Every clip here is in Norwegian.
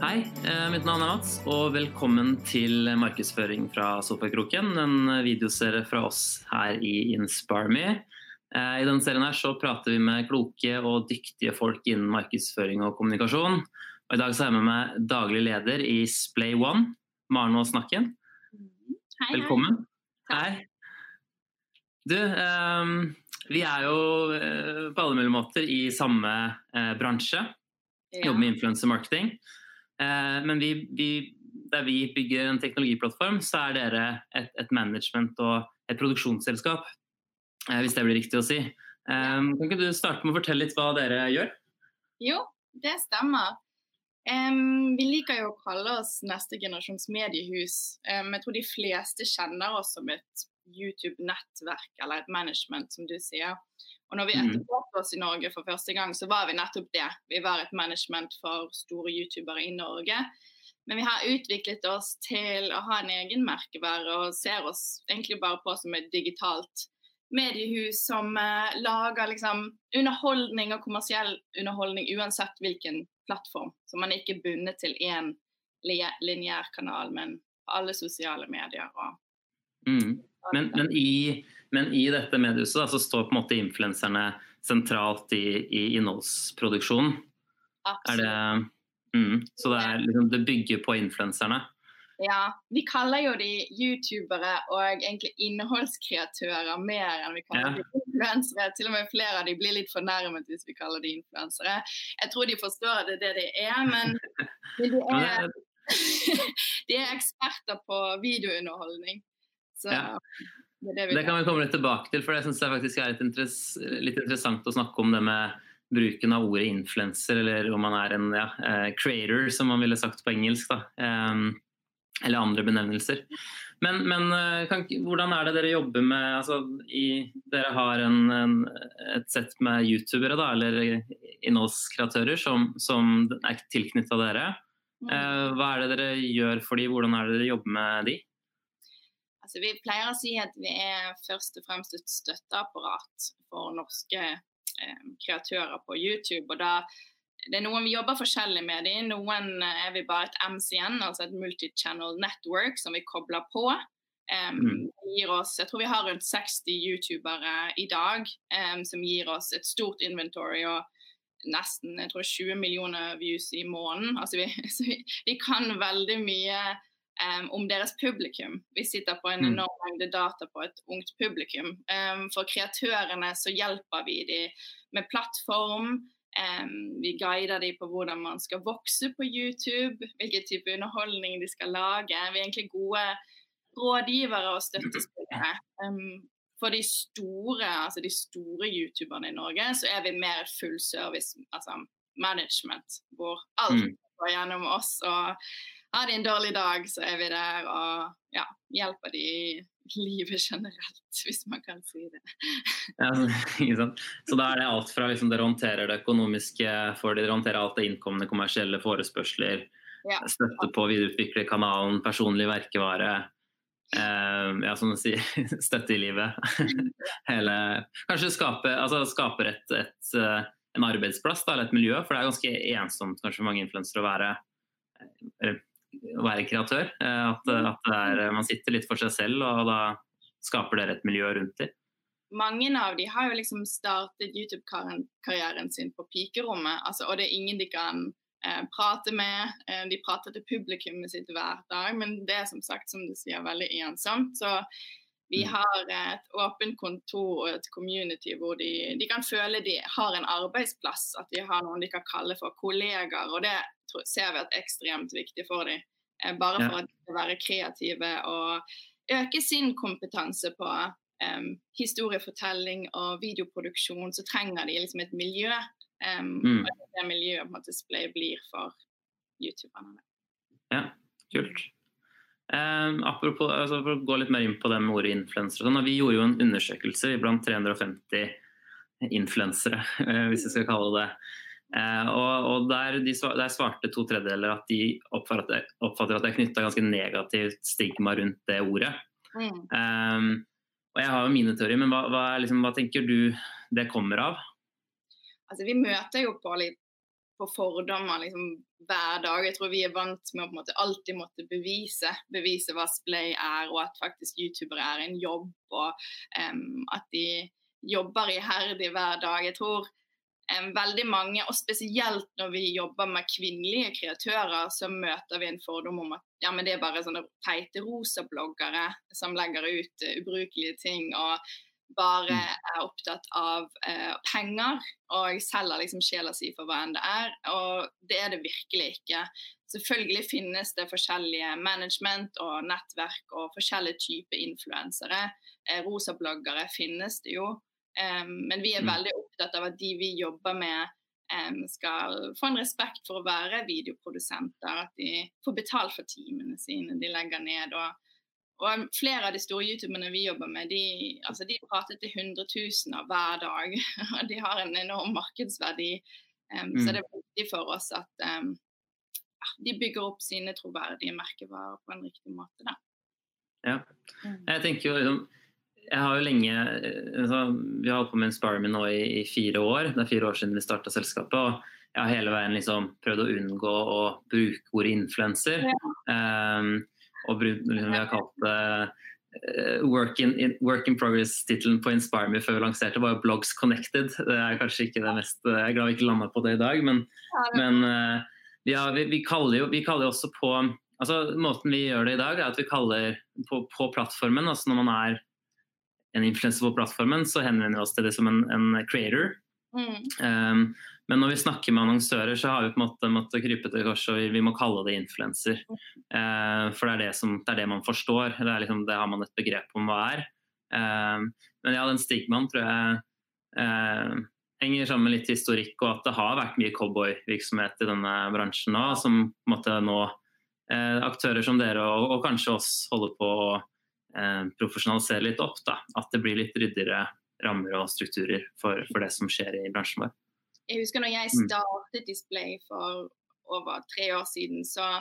Hei, eh, mitt navn er Mats, og velkommen til markedsføring fra Sofakroken. En videoserie fra oss her i InspireMe. Eh, I denne serien her så prater vi med kloke og dyktige folk innen markedsføring og kommunikasjon. Og I dag så er jeg med meg daglig leder i Splay One, Maren Aas Nakken. Hei, Velkommen. Hei. Du, um, vi er jo på alle mulige måter i samme uh, bransje. Ja. Jobber med influencer marketing. Eh, men vi, vi, der vi bygger en teknologiplattform, så er dere et, et management og et produksjonsselskap. Eh, hvis det blir riktig å si. Eh, kan ikke du starte med å fortelle litt hva dere gjør? Jo, det stemmer. Um, vi liker jo å kalle oss neste generasjons mediehus. Um, jeg tror de fleste kjenner oss som et YouTube-nettverk eller et management, som du sier. Og når vi Mhm. etablerte oss i Norge for første gang, så var vi nettopp det. Vi var et management for store youtubere i Norge. Men vi har utviklet oss til å ha en egen merkevare og ser oss egentlig bare på som et digitalt mediehus som eh, lager liksom underholdning og kommersiell underholdning uansett hvilken plattform. Så man er ikke bundet til én li- lineær kanal, men alle sosiale medier. Og, Mm. Men, men, i, men i dette mediehuset da, så står på en måte influenserne sentralt i, i innholdsproduksjonen. Er det, mm, så det, er, liksom, det bygger på influenserne. Ja, vi kaller jo de youtubere og egentlig innholdskreatører mer enn vi kaller Ja. de influensere. Til og med flere av de blir litt fornærmet hvis vi kaller de influensere. Jeg tror de forstår at det er det de er, men, men de, er, de er eksperter på videounderholdning. Så Ja. Det det det kan vi komme litt tilbake til, for det syns jeg faktisk er litt, interess litt interessant å snakke om det med bruken av ordet influenser, eller om man er en ja, uh, creator, som man ville sagt på engelsk. Em, eller andre benevnelser. Men, men eh, kan, hvordan er det dere jobber med altså, i, Dere har en, en, et sett med youtubere, da, eller innholdskreatører, som, som er tilknytta dere. Eh, hva er det dere gjør for dem, Hvordan er det dere jobber med de? Altså, vi pleier å si at vi er først og fremst et støtteapparat for norske eh, kreatører på YouTube. og da det er noen Vi jobber forskjellig med dem. Noen eh, er vi bare et MCN, altså et multi-channel network, som vi kobler på. Mm. gir oss, Jeg tror vi har rundt 60 youtubere i dag um, som gir oss et stort inventory og nesten jeg tror 20 millioner views i måneden. Altså vi, vi, vi kan veldig mye em, om deres publikum. Vi sitter på en Mm. enorm mengde data på et ungt publikum. Um, for kreatørene så hjelper vi dem med plattform. Um, vi guider dem på hvordan man skal vokse på YouTube, hvilken type underholdning de skal lage. Vi er egentlig gode rådgivere og støttespillere. Um, for de store, altså de store youtuberne i Norge, så er vi mer et full service altså management, hvor alt Mm. går gjennom oss. og har de en dårlig dag, så er vi der og ja, hjelper de i livet generelt, hvis man kan si det. Ja, ikke sant? Så da er det alt fra liksom, dere håndterer det økonomiske for dere håndterer alt det innkommende kommersielle forespørsler, Ja. støtte på å videreutvikle kanalen, personlig verkevare, eh, ja, som du sier, støtte i livet. Hele, kanskje skape, altså, skaper et, et, eh, en arbeidsplass da, eller et miljø, for det er ganske ensomt kanskje for mange influensere å være, eller, å være kreatør. eh, At, at det er, man sitter litt for seg selv, og da skaper dere et miljø rundt dem. Mange av de har jo liksom startet YouTube-karrieren sin på pikerommet, altså, og det er ingen de kan eh, prate med. Eh, de prater til publikummet sitt hver dag, men det er som sagt, som du sier, veldig ensomt. Så vi Mm. har et åpent kontor og et community hvor de, de kan føle de har en arbeidsplass, at de har noen de kan kalle for kollegaer. Og det ser vi at er ekstremt viktig for dem. Eh, bare Ja. for at de skal være kreative og øke sin kompetanse på um, historiefortelling og videoproduksjon, så trenger de liksom et miljø. Um, Mm. Og det miljøet på en måte Splay blir for youtuberne. Ja, kult. Um, apropos, altså for å gå litt mer inn på det med ordet influenser. Sånn, vi gjorde jo en undersøkelse blant 350 influensere, eh, hvis vi skal kalle det. Eh, og, og der, de, der svarte to tredjedeler at de oppfatter, oppfatter at det er knytta ganske negativt stigma rundt det ordet. Mm. Um, og jeg har jo mine teorier, men hva, hva, liksom, hva tenker du det kommer av? Altså, vi møter jo på på fordommer liksom, hver dag. Jeg tror vi er vant med å måte alltid måtte bevise, bevise hva splay er, og at faktisk youtubere er en jobb, og um, at de jobber iherdig hver dag. Jeg tror veldig mange, og spesielt når vi jobber med kvinnelige kreatører, så møter vi en fordom om at ja, men det er bare sånne teite rosa bloggere som legger ut uh, ubrukelige ting. og bare mm. er opptatt av uh, penger og selger liksom sjela si for hva enn det er. Og det er det virkelig ikke. Selvfølgelig finnes det forskjellige management og nettverk og forskjellige typer influensere. Eh, Rosabloggere finnes det jo. Um, men vi er veldig veldig opptatt av at de vi jobber med, um, skal få en respekt for å være videoprodusenter. At de får betalt for timene sine de legger ned. og og flere av de store youtuberne vi jobber med, de, altså de prater til hundretusener hver dag. Og de har en enorm markedsverdi. Um, mm. Så det er viktig for oss at um, de bygger opp sine troverdige merkevarer på en riktig måte. Da. Ja. Mm. Jeg tenker jo liksom jeg har jo lenge altså, Vi har holdt på med InspireMe nå i, i, fire år. Det er fire år siden vi starta selskapet. og jeg har hele veien liksom prøvd å unngå å bruke ordet influenser. Ja. Um, og liksom, vi har kalt det uh, work, in, in, work in progress-tittelen på InspireMe før vi lanserte, var jo 'Blogs Connected'. Det er kanskje ikke det mest Jeg er glad vi ikke landa på det i dag, men, men uh, ja, vi, vi, kaller jo, vi kaller også på altså Måten vi gjør det i dag, er at vi kaller på, på plattformen, altså når man er en influenser på plattformen, så henvender vi oss til det som en, en creator. Mm. Um, men når vi snakker med annonsører, så har vi på en måte måttet krype til korset og vi må kalle det influenser. Uh, for det er det, som, det er det, man forstår. Det, liksom, det, har man et begrep om hva er. Uh, men ja, den stigmaen tror jeg uh, henger sammen med litt historikk, og at det har vært mye cowboyvirksomhet i denne bransjen nå, som på en måte nå eh, aktører som dere og, og, kanskje oss holder på å profesjonalisere litt opp. Da. At det blir litt ryddigere rammer og strukturer for, for det som skjer i bransjen vår. Jeg husker når jeg mm. startet Display for over tre år siden, så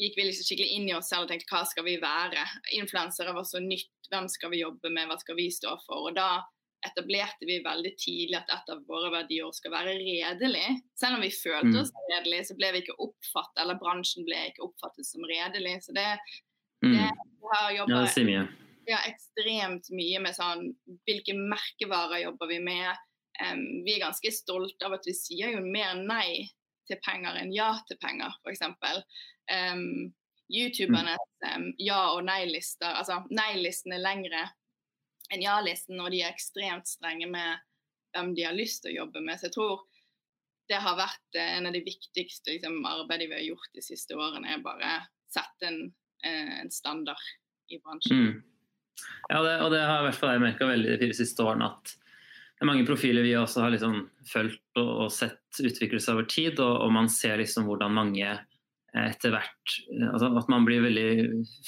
gikk vi liksom skikkelig inn i oss selv og tenkte hva skal vi være? Influensere var så nytt, hvem skal vi jobbe med, hva skal vi stå for? Og da etablerte vi veldig tidlig at et av våre verdier skal være redelig. Selv om vi følte mm. oss redelige, så ble vi ikke oppfattet, eller bransjen ble ikke oppfattet som redelig. Så det, mm. har jobba ja, ja, ekstremt mye med sånn hvilke merkevarer jobber vi med? Um, vi er ganske stolte av at vi sier jo mer nei til penger enn ja til penger, f.eks. Um, YouTubernes um, ja- og nei-lister, altså nei-listen er lengre enn ja-listen, og de er ekstremt strenge med hvem de har lyst til å jobbe med. Så jeg tror det har vært uh, en av de viktigste liksom, arbeidene vi har gjort de siste årene, er bare sette en, en standard i bransjen. Mm. Ja, det, og det har i hvert fall jeg merka veldig de fire siste årene at det er mange profiler vi også har liksom fulgt og, og, sett utvikle seg over tid, og, og, man ser liksom hvordan mange eh, etter hvert altså At man blir veldig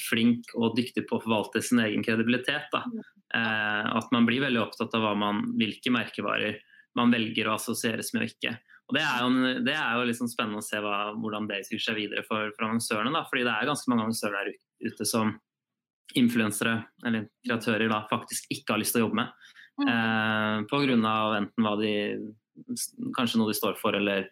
flink og dyktig på å forvalte sin egen kredibilitet. Eh, at man blir veldig opptatt av man, hvilke merkevarer man velger å assosieres med og ikke. Og Det er jo, det er jo liksom spennende å se hva, hvordan det utvikler seg videre for, for annonsørene. Da, fordi det er ganske mange annonsører der ute som influensere eller kreatører da, faktisk ikke har lyst til å jobbe med. Mm. Eh, Pga. enten hva de Kanskje noe de står for, eller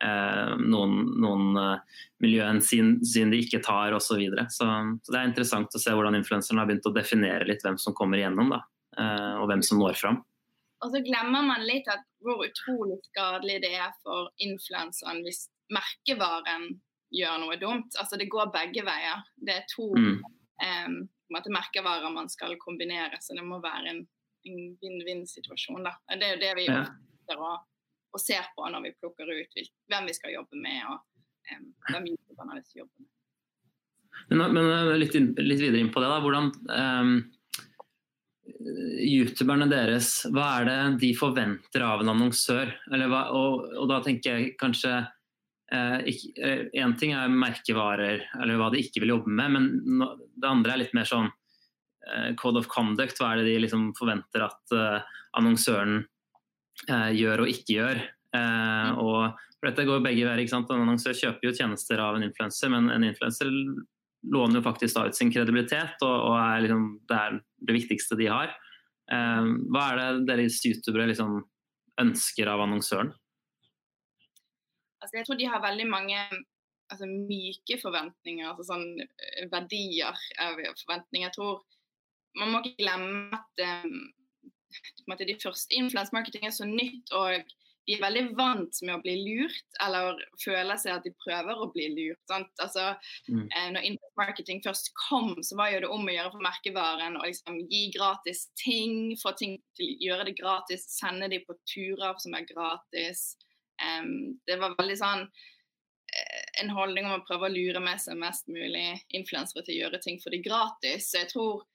eh, noen, noen uh, miljøhensyn de ikke tar osv. Så, videre. så Så det er interessant å se hvordan influenserne har begynt å definere litt hvem som kommer igjennom, da, eh, og hvem som når fram. Og så glemmer man litt at hvor utrolig skadelig det er for influenseren hvis merkevaren gjør noe dumt. Altså Det går begge veier. Det er to mm. um, merkevarer man skal kombinere, så det må være en en vinn-vinn-situasjon. Det er jo det vi ja. og, og, ser på når vi plukker ut hvem vi skal jobbe med, og um, hvem youtuberne har lyst til å jobbe med. Men, men eh, litt, litt, videre inn på det. da, hvordan um, Youtuberne deres, hva er det de forventer av en annonsør? Hva, og, og, da tenker jeg kanskje Én eh, eh ting er merkevarer, eller hva de ikke vil jobbe med, men no, det andre er litt mer sånn Eh, code of conduct, hva er det de liksom forventer at eh, annonsøren uh, gjør og ikke gjør. Uh, og for dette går begge veier. En annonsør kjøper jo tjenester av en influenser, men en influenser låner jo faktisk da ut sin kredibilitet, og, og er liksom, det er det viktigste de har. hva er det deres youtubere liksom ønsker av annonsøren? altså Jeg tror de har veldig mange altså, myke forventninger, altså sånn eh, verdier av forventninger. Jeg tror man må ikke glemme at um, de første influensemarketing er så nytt. og de er veldig vant med å bli lurt, eller føler seg at de prøver å bli lurt. Altså, mm. eh, når internet marketing først kom, så var det om å gjøre for merkevaren å liksom, gi gratis ting, få ting til å gjøre det gratis, sende de på turer som er gratis. Um, det var veldig sånn eh, en holdning om å prøve å lure med seg mest mulig influensere til å gjøre ting for de gratis. Så jeg tror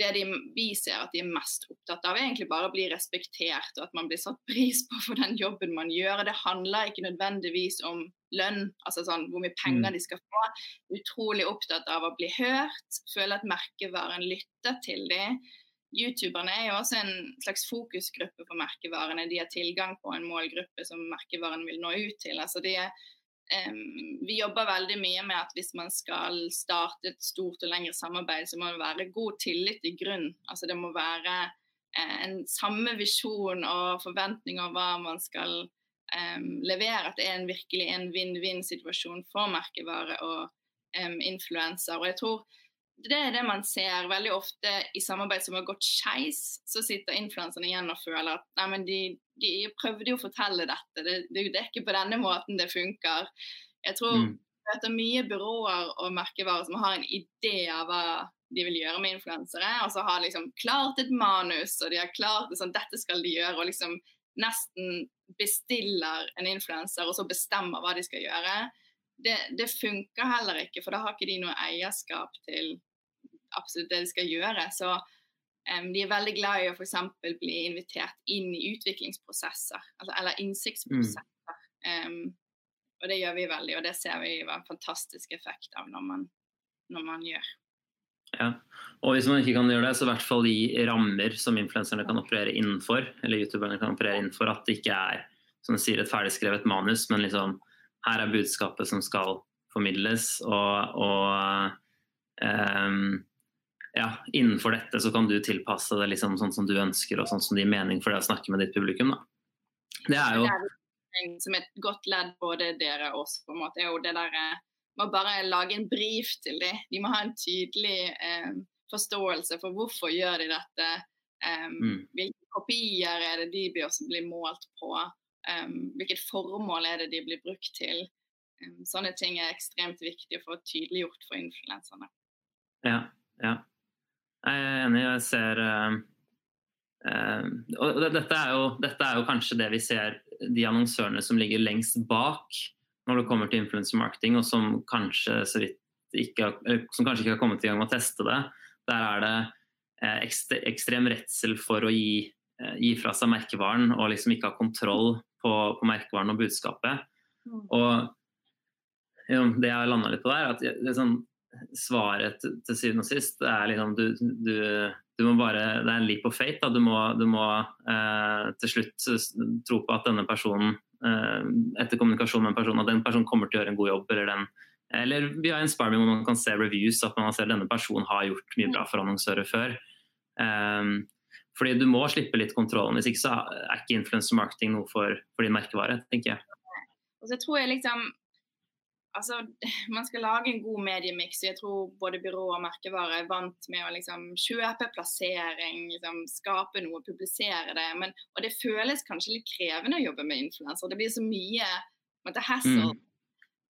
det de, vi ser at de er mest opptatt av, er egentlig bare å bli respektert og at man blir satt pris på for den jobben man gjør. Det handler ikke nødvendigvis om lønn, altså sånn hvor mye penger mm. de skal få. Utrolig opptatt av å bli hørt, føle at merkevaren lytter til dem. Youtuberne er jo også en slags fokusgruppe for merkevarene. De har tilgang på en målgruppe som merkevaren vil nå ut til. Altså de er vi jobber veldig mye med at hvis man skal starte et stort og lengre samarbeid, så må det være god tillit i grunn. Altså det må være eh, en samme visjon og forventning om hva man skal um, levere. At det er en virkelig en vinn-vinn-situasjon for merkevare og um, influenser. Og jeg tror det er det man ser veldig ofte i samarbeid som har gått skeis. Så sitter influenserne igjen og føler at nei, men de, de prøvde jo å fortelle dette, det, det, det, er ikke på denne måten det funker. Jeg tror mm. det er mye byråer og merkevarer som har en idé av hva de vil gjøre med influensere, og så har liksom klart et manus, og de har klart det sånn, dette skal de gjøre, og liksom nesten bestiller en influenser, og så bestemmer hva de skal gjøre. Det, det funker heller ikke, for da har ikke de noe eierskap til absolutt det de skal gjøre. Så um, de er veldig glad i å f.eks. bli invitert inn i utviklingsprosesser, altså, eller innsiktsprosesser. Mm. Um, og det gjør vi veldig, og det ser vi var en fantastisk effekt av når man, når man gjør. Ja, og Hvis man ikke kan gjøre det, så i hvert fall gi rammer som influenserne kan operere innenfor. eller youtuberne kan operere innenfor, At det ikke er som du sier, et ferdigskrevet manus, men liksom, her er budskapet som skal formidles. Og, og um, ja, innenfor dette så kan du tilpasse det liksom sånn som du ønsker og sånn som det gir mening for deg å snakke med ditt publikum. Da. Det er jo Som et godt ledd både dere og oss, på en måte, er jo det der eh, Må bare lage en brief til dem. De må ha en tydelig eh, forståelse for hvorfor gjør de dette. Um, mm. Hvilke kopier er det de blir målt på? Um, hvilket formål er det de blir brukt til? Um, sånne ting er ekstremt viktig å få tydeliggjort for influenserne. Ja, ja. Jeg er enig. Jeg ser uh, uh, Og dette er, jo, dette er, jo, kanskje det vi ser de annonsørene som ligger lengst bak når det kommer til influencer marketing, og som kanskje, ikke, som kanskje ikke har kommet i gang med å teste det. Der er det uh, ekstrem redsel for å gi, gi, fra seg merkevaren og liksom ikke ha kontroll på, på merkevaren og budskapet. Mm. Og ja, det jeg har landa litt på der, at liksom, svaret til, syvende og sist er liksom du, du, du, må bare Det er en leap of fate. Da. Du må, du må eh, til slutt tro på at denne personen eh, etter kommunikasjon med en person at den personen kommer til å gjøre en god jobb. Eller, den, eller via Inspire hvor man kan se reviews at man ser at denne personen har gjort mye bra for annonsører før. Eh, fordi du må slippe litt kontrollen. Hvis ikke så er ikke influencer marketing noe for, for din merkevare, tenker jeg. Og så tror jeg liksom altså, man skal lage en god mediemiks. Jeg tror både byrå og merkevare er vant med å liksom, kjøpe plassering, liksom, skape noe, publisere det. Men, og det føles kanskje litt krevende å jobbe med influenser. Det blir så mye måtte, hassle. Mm.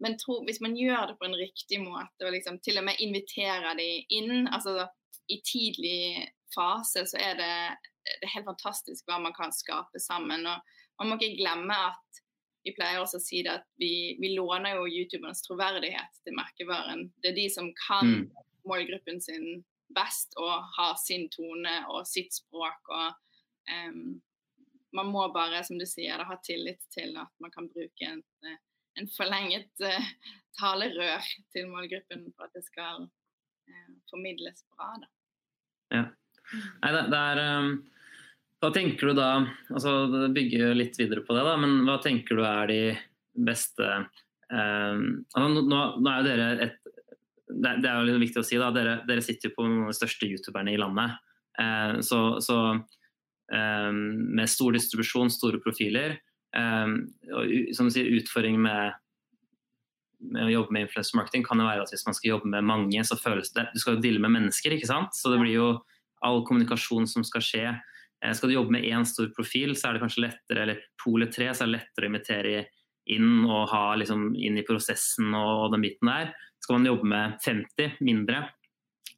Men tro, hvis man gjør det på en riktig måte og liksom, til og med inviterer de inn altså i tidlig fase, så er det, det er helt fantastisk hva man kan skape sammen. og Man må ikke glemme at vi pleier også å si det at vi, vi låner jo YouTubernes troverdighet til merkevaren. Det er de som kan mm. målgruppen sin best og har sin tone og sitt språk. og um, Man må bare, som du sier, ha tillit til at man kan bruke en, en forlenget uh, talerør til målgruppen for at det skal uh, formidles bra. Da. Ja. Nei, det, det er um hva tenker du da, altså bygger litt videre på det, da, men hva tenker du er de beste eh, altså, nå, nå, er jo dere et det, det er jo litt viktig å si da, dere, dere sitter jo på noen av de største youtuberne i landet. Eh, så, så eh, med stor distribusjon, store profiler, eh, og som du sier, utfordring med, med å jobbe med influencer marketing kan jo være at hvis man skal jobbe med mange, så føles det Du skal jo deale med mennesker, ikke sant? Så det blir jo all kommunikasjon som skal skje. Eh, skal du jobbe med én stor profil, så er det kanskje lettere, eller to eller tre, så er det lettere å invitere inn og ha liksom inn i prosessen og, den biten der. Skal man jobbe med 50 mindre,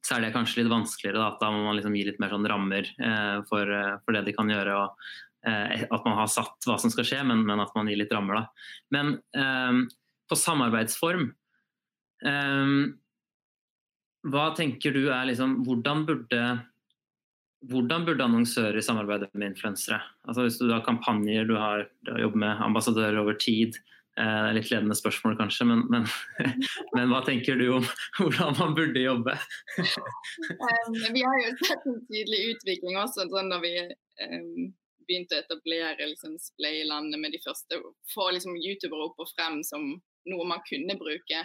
så er det kanskje litt vanskeligere. Da, da må man liksom gi litt mer sånn rammer eh, for, eh, for, det de kan gjøre. og eh, At man har satt hva som skal skje, men, men at man gir litt rammer. Da. Men eh, på samarbeidsform Hva tenker du er liksom Hvordan burde hvordan burde annonsører samarbeide med influensere? Altså hvis du har kampanjer, du har, du har jobbet med ambassadører over tid. Eh, litt ledende spørsmål kanskje, men, men, men, hva tenker du om hvordan man burde jobbe? vi har jo sett en tydelig utvikling også sånn da vi begynte å etablere liksom, Splay-landet med de første. Få liksom, youtubere opp og frem som noe man kunne bruke.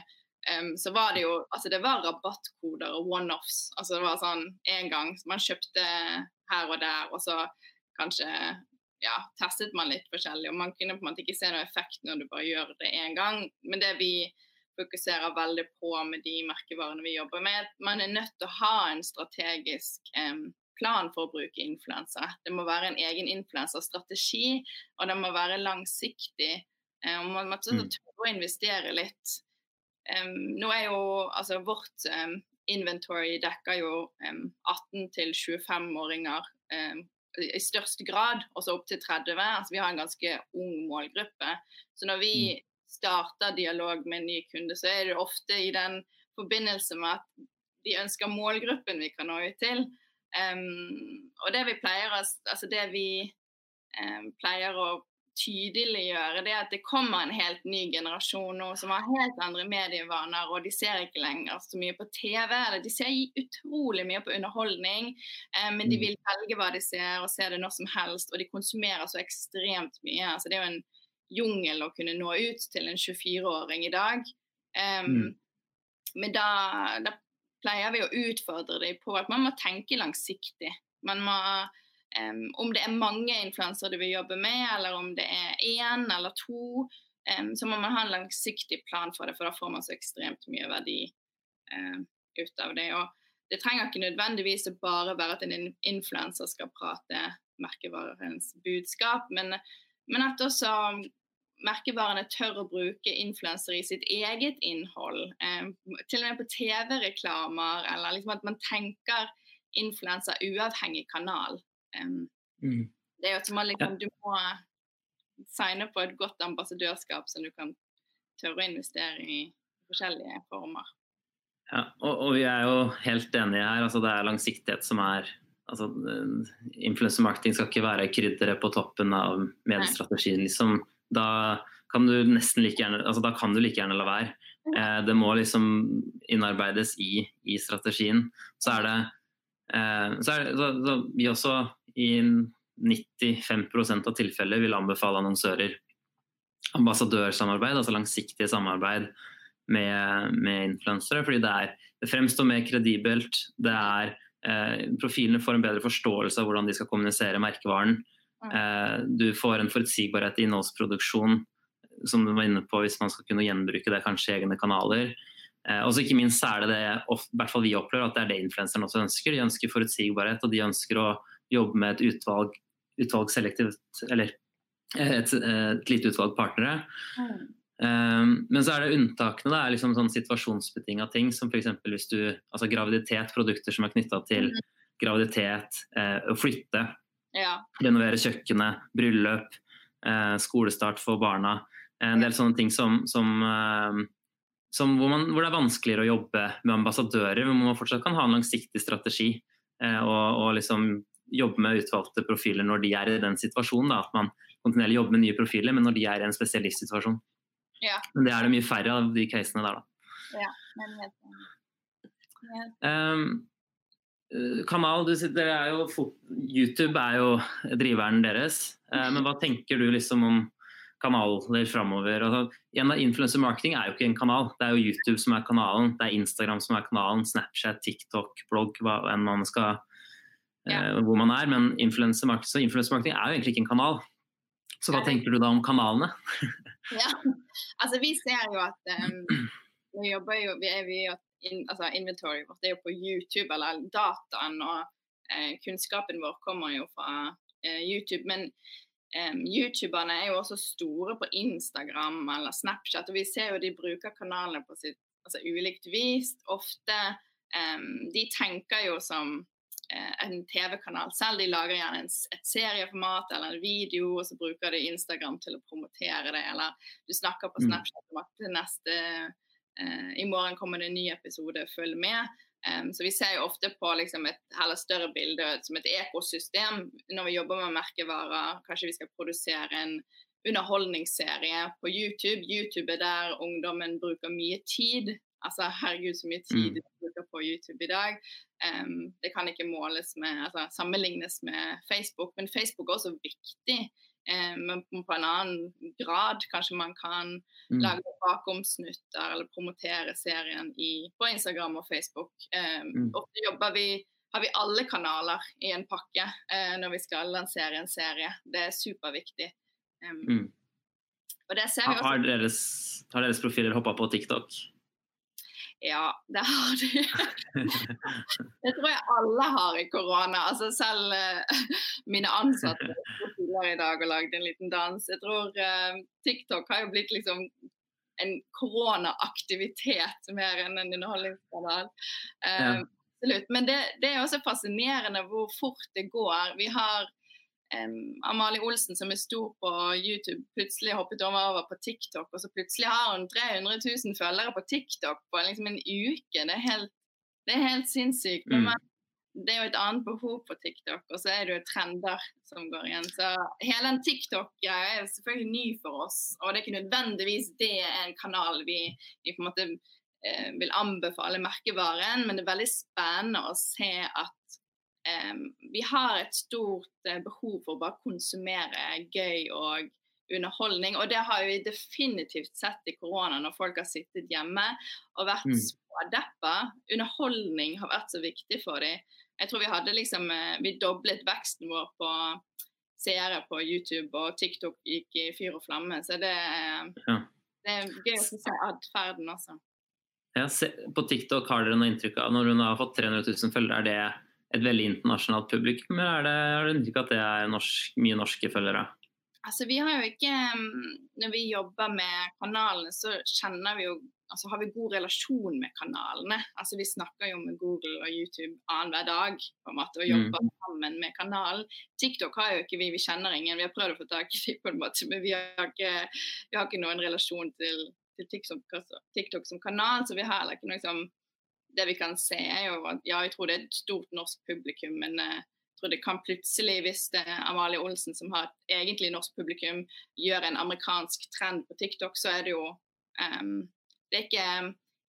Um, så var det jo altså det var rabattkoder og one-offs. Altså det var sånn én gang man kjøpte her og der, og så kanskje ja, testet man litt forskjellig. Og man kunne på en måte ikke se noe effekt når du bare gjør det én gang. Men det vi fokuserer veldig på med de merkevarene vi jobber med, man er nødt til å ha en strategisk um, plan for å bruke influensa. Det må være en egen influenserstrategi, og det må være langsiktig. Um, man må tørre å investere litt. Um, nå er jo altså vårt um, inventory dekker jo um, 18 til 25-åringer i størst grad, også opp til 30. Altså, vi har en ganske ung målgruppe. Så når vi mm. starter dialog med en ny kunde, så er det ofte i den forbindelse med at de ønsker målgruppen vi kan nå ut til. og det vi pleier, altså det vi pleier å tydeliggjøre det at det kommer en helt ny generasjon nå som har helt andre medievaner, og de ser ikke lenger så mye på TV. eller De ser utrolig mye på underholdning, eh, men de mm. vil velge hva de ser, og se det når som helst. Og de konsumerer så ekstremt mye. altså Det er jo en jungel å kunne nå ut til en 24-åring i dag. Um, mm. Men da, da pleier vi å utfordre dem på at man må tenke langsiktig. Man må Um, om det er mange influensere du vil jobbe med, eller om det er én eller to, um, så må man ha en langsiktig plan for det, for da får man så ekstremt mye verdi um, ut av det. Og det trenger ikke nødvendigvis å bare være at en influenser skal prate merkevarens budskap, men, men at også merkevarene tør å bruke influensere i sitt eget innhold. Til og med på TV-reklamer, eller liksom at man tenker influenser uavhengig kanal. Um, mm. Det er jo som liksom, Du må signe på et godt ambassadørskap som du kan tørre å investere i forskjellige former. Ja, og, og vi er jo helt enige her. altså Det er langsiktighet som er altså Influencer marketing skal ikke være krydderet på toppen av mediestrategien. Liksom. Da kan du nesten like gjerne altså da kan du like gjerne la være. Eh, det må liksom innarbeides i, i strategien. Så er det, eh, så er det så, så vi også i 95% av tilfeller vil anbefale annonsører ambassadørsamarbeid, altså langsiktig samarbeid med, med influensere. fordi det, er, det, fremstår mer kredibelt. det er eh, Profilene får en bedre forståelse av hvordan de skal kommunisere merkevaren. Eh, du får en forutsigbarhet i innholdsproduksjon som du var inne på, hvis man skal kunne gjenbruke det kanskje i egne kanaler. Eh, og ikke minst er det det, fall vi opplever, at det er det influenserne også ønsker. De ønsker forutsigbarhet, og de ønsker å jobbe med et utvalg, utvalg selektivt, eller et, et lite utvalg partnere. Mm. Um, men så er det unntakene. Det er liksom sånn situasjonsbetinga ting som f.eks. hvis du Altså graviditet, produkter som er knytta til mm. graviditet, eh, å flytte, ja. renovere kjøkkenet, bryllup, eh, skolestart for barna. En del sånne ting som, som, eh, som hvor, man, hvor, det er vanskeligere å jobbe med ambassadører, men hvor man fortsatt kan ha en langsiktig strategi. Eh, og, og liksom jobbe med utvalgte profiler når de er i den situasjonen. Da, at man kontinuerlig jobber med nye profiler, men når de er i en spesialistsituasjon. Ja. Men det er det mye færre av de casene der, da. Ja, men helt ja. Um, kanal, du, er jo, YouTube er jo driveren deres. Uh, men hva tenker du liksom om kanaler framover? Altså, Influencer marketing er jo ikke en kanal, det er jo YouTube som er kanalen. Det er Instagram som er kanalen, Snapchat, TikTok, blogg, hva enn man skal ja. Eh, hvor man er. Men influencer marketing, er jo egentlig ikke en kanal. Så hva tenker du da om kanalene? ja, Altså, vi ser jo at um, vi jobber jo, vi er, vi, in, altså, Inventory vårt er jo på YouTube, eller dataen og eh, kunnskapen vår kommer jo fra eh, YouTube. Men um, youtuberne er jo også store på Instagram eller Snapchat, og vi ser jo de bruker kanalene på sitt altså, ulikt vis. Ofte um, De tenker jo som en TV-kanal selv. De lager gjerne en, et serieformat eller en video, og så bruker de Instagram til å promotere det. Eller du snakker på mm. Snapchat om at neste, eh, i morgen kommer det en ny episode, følg med. Um, så vi ser jo ofte på liksom, et heller større bilde som et ekosystem når vi jobber med merkevarer. Kanskje vi skal produsere en underholdningsserie på YouTube. YouTube er der ungdommen bruker mye tid. Altså, herregud, så mye tid mm. de bruker på YouTube i dag. Um, det kan ikke måles med, altså, sammenlignes med Facebook, men Facebook er også viktig. Um, men på en annen grad. Kanskje man kan mm. lage bakomsnutter eller promotere serien i, på Instagram og Facebook. Um, mm. Ofte jobber vi har vi alle kanaler i en pakke uh, når vi skal lansere en serie. Det er superviktig. Mm. Og det ser vi også. Har deres, har deres profiler hoppa på TikTok? Ja, det har de. det tror jeg alle har i korona. Altså selv uh, mine ansatte har i dag og lagde en liten dans. Jeg tror uh, TikTok har jo blitt liksom en koronaaktivitet mer enn en underholdningskanal. Ja. Men det, det, er også fascinerende hvor fort det går. Vi har um, Amalie Olsen, som er stor på YouTube, plutselig hoppet over over på TikTok. Og så plutselig har hun 300 000 følgere på TikTok på liksom en uke. Det er helt, det er helt sinnssykt. Mm. Men det er jo et annet behov på TikTok, og så er det jo trender som går igjen. Så hele den TikTok-greia er selvfølgelig ny for oss, og det er ikke nødvendigvis det er en kanal vi, vi på en måte eh, vil anbefale merkevaren, men det er veldig spennende å se at vi har et stort eh, behov for å bare konsumere gøy og underholdning. Og det har vi definitivt sett i korona når folk har sittet hjemme og vært mm. smådeppa. Underholdning har vært så viktig for dem. Jeg tror vi hadde liksom eh, Vi doblet veksten vår på seere på YouTube, og TikTok gikk i fyr og flamme. Så det, ja. det er gøy å se atferden også. Ja, på TikTok har dere noe inntrykk av Når hun har fått 300 000 følgere, er det et veldig internasjonalt publikum, eller er det, har du inntrykk at det er norsk, mye norske følgere? Altså, vi har jo ikke mm, Når vi jobber med kanalene, så kjenner vi jo altså har vi god relasjon med kanalene. Altså Vi snakker jo med Google og YouTube annenhver dag på en måte, og jobber mm. sammen med kanalen. TikTok har jo ikke vi, vi kjenner ingen. Vi har prøvd å få tak i dem, på en måte, men vi har ikke, vi har ikke noen relasjon til, til TikTok, TikTok, som kanal. Så vi har heller ikke noe som det vi kan se, er jo at ja, jeg tror det er et stort norsk publikum, men uh, jeg tror det kan plutselig, hvis det er Amalie Olsen, som har et egentlig norsk publikum, gjør en amerikansk trend på TikTok, så er det jo um, Det er ikke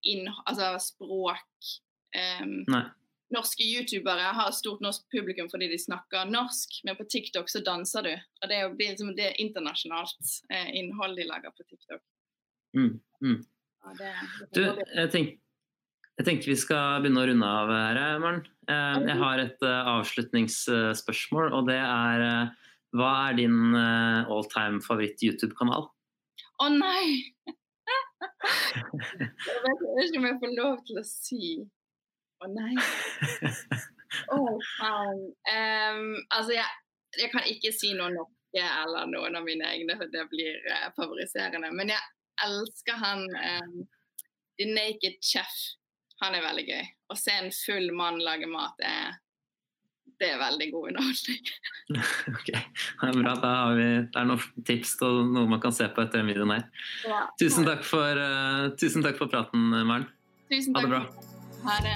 inn, altså språk um, Norske youtubere har et stort norsk publikum fordi de snakker norsk, men på TikTok så danser du. Og det blir liksom det internasjonalt eh, innhold de lager på TikTok. Mm, mm. Ja, det, det du, jeg tenker jeg tenker vi skal begynne å runde av her, Maren. Eh, jeg har et eh, avslutningsspørsmål, og det er eh, hva er din all time favoritt YouTube-kanal? Å oh, nei! jeg vet ikke om jeg får lov til å si å oh, nei. Oh, um, altså, jeg, jeg, kan ikke si noe norske eller noen av mine egne, for det blir favoriserende. Men jeg elsker han um, The Naked Chef. Han er veldig gøy. Å se en full mann lage mat, er, det er veldig god underholdning. ok, det er bra. Da har vi, det er noen tips og noe man kan se på etter den videoen her. Ja. Tusen, takk for, uh, tusen takk for praten, Maren. Tusen takk. Ha det bra. Ha det.